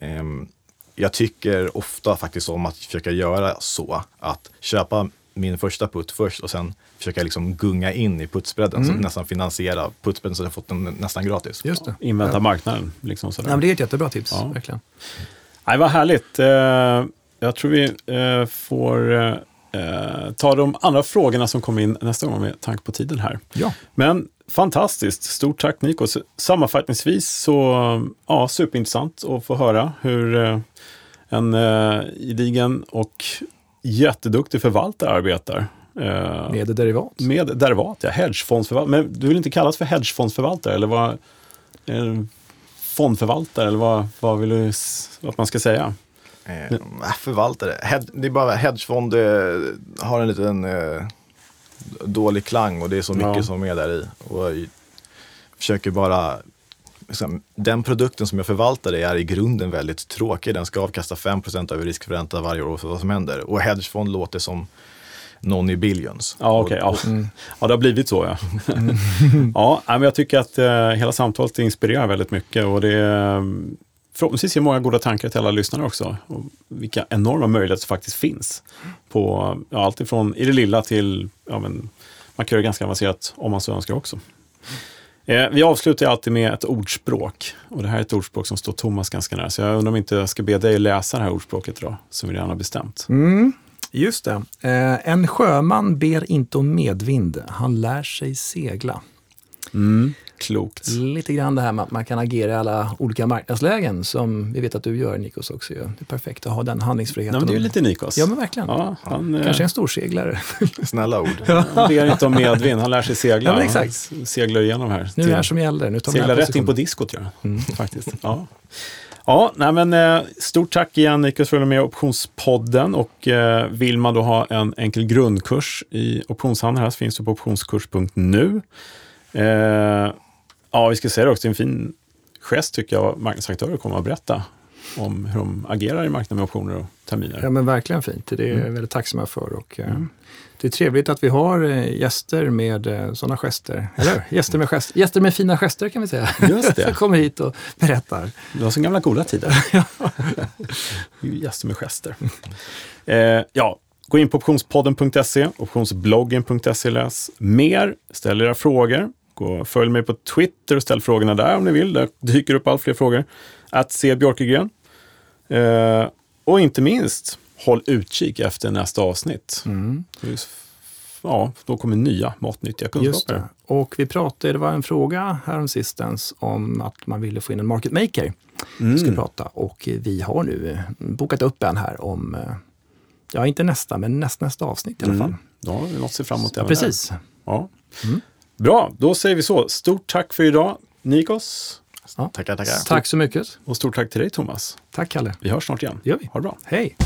Ehm, jag tycker ofta faktiskt om att försöka göra så, att köpa min första putt först och sen försöka liksom gunga in i putsbredden, så att nästan finansiera putsbredden så att jag fått den nästan gratis. Just det. Invänta marknaden. Liksom sådär. Ja, men det är ett jättebra tips, Ja. verkligen. Nej, vad härligt. Eh, jag tror vi eh, får eh, ta de andra frågorna som kommer in nästa gång med tanke på tiden här. Ja. Men fantastiskt. Stort tack Nico. Så Sammanfattningsvis så, ja, superintressant att få höra hur eh, en eh, gedigen och jätteduktig förvaltare arbetar. Eh, Med derivat. med derivat, ja. Hedgefondsförvaltare. Men du vill inte kallas för hedgefondsförvaltare eller vad? Eh, fondförvaltare eller vad, vad vill du att man ska säga? Eh, äh, förvaltare, Hed, det är bara hedgefond eh, har en liten eh, dålig klang och det är så mycket Ja. som är där i. Och jag försöker bara, liksom, den produkten som jag förvaltar är i grunden väldigt tråkig. Den ska avkasta 5 över riskförränta varje år för vad som händer. Och hedgefond låter som någon i billions. Ja, okej. ja. ja, det har blivit så ja. ja, men jag tycker att eh, hela samtalet inspirerar väldigt mycket och det eh, förhoppningsvis ger många goda tankar till alla lyssnare också. Och vilka enorma möjligheter som faktiskt finns. På ja, allt ifrån i det lilla till, ja, men, man kan göra ganska avancerat om man så önskar också. Eh, vi avslutar alltid med ett ordspråk. Och det här är ett ordspråk som står Thomas ganska nära. Så jag undrar om inte jag ska be dig läsa det här ordspråket idag, som vi redan har bestämt. Mm, just det. Eh, en sjöman ber inte om medvind, han lär sig segla. Mm, klokt. Lite grann det här med att man kan agera i alla olika marknadslägen som vi vet att du gör Nikos också. Gör. Det är perfekt att ha den handlingsfriheten. Nej, men det är ju lite Nikos. Ja men verkligen. Ja, han, eh, Kanske en storseglare. Snälla ord. Han ber inte om medvind, han lär sig segla. Ja, men exakt. Han seglar igenom här. Nu är det här som gäller. Nu tar seglar rätt in på diskot, gör han. Faktiskt. Ja. Ja, nej men, eh, stort tack igen Nikos för att du är med i Optionspodden. Och, eh, vill man då ha en enkel grundkurs i optionshandel här så finns det på optionskurs.nu. Eh, ja, vi ska säga det också, det är en fin gest tycker jag marknadsaktörer kommer att berätta om hur de agerar i marknaden med optioner och terminer. Ja men verkligen fint. Det är Mm. väldigt tacksamma för. Och, eh, Det är trevligt att vi har eh, gäster med eh, sådana gester. Eller gäster med, gest, gäster med fina gester kan vi säga. Just det. Som kommer hit och berättar. Det var så gamla goda tider. Gäster med gester. Eh, ja, gå in på optionspodden.se, optionsbloggen.se, läs mer, ställ era frågor. Gå, följ mig på Twitter och ställ frågorna där om ni vill. Där dyker upp allt fler frågor. Att se Björkegren. Eh, och inte minst, håll utkik efter nästa avsnitt. Just- Ja, då kommer nya matnyttiga kunskaper. det. Och vi pratade, det var en fråga häromsistens om att man ville få in en market maker. Vi Mm. ska prata och vi har nu bokat upp en här om, eh, ja inte nästa, men nästnästa avsnitt i alla fall. Mm. Då har vi något att se fram emot även Precis. Där. Ja. Bra, då säger vi så. Stort tack för idag, Nikos. Tackar, tackar. Tack så mycket. Och stort tack till dig, Thomas. Tack Kalle. Vi hörs snart igen. Det gör vi. Ha det bra. Hej!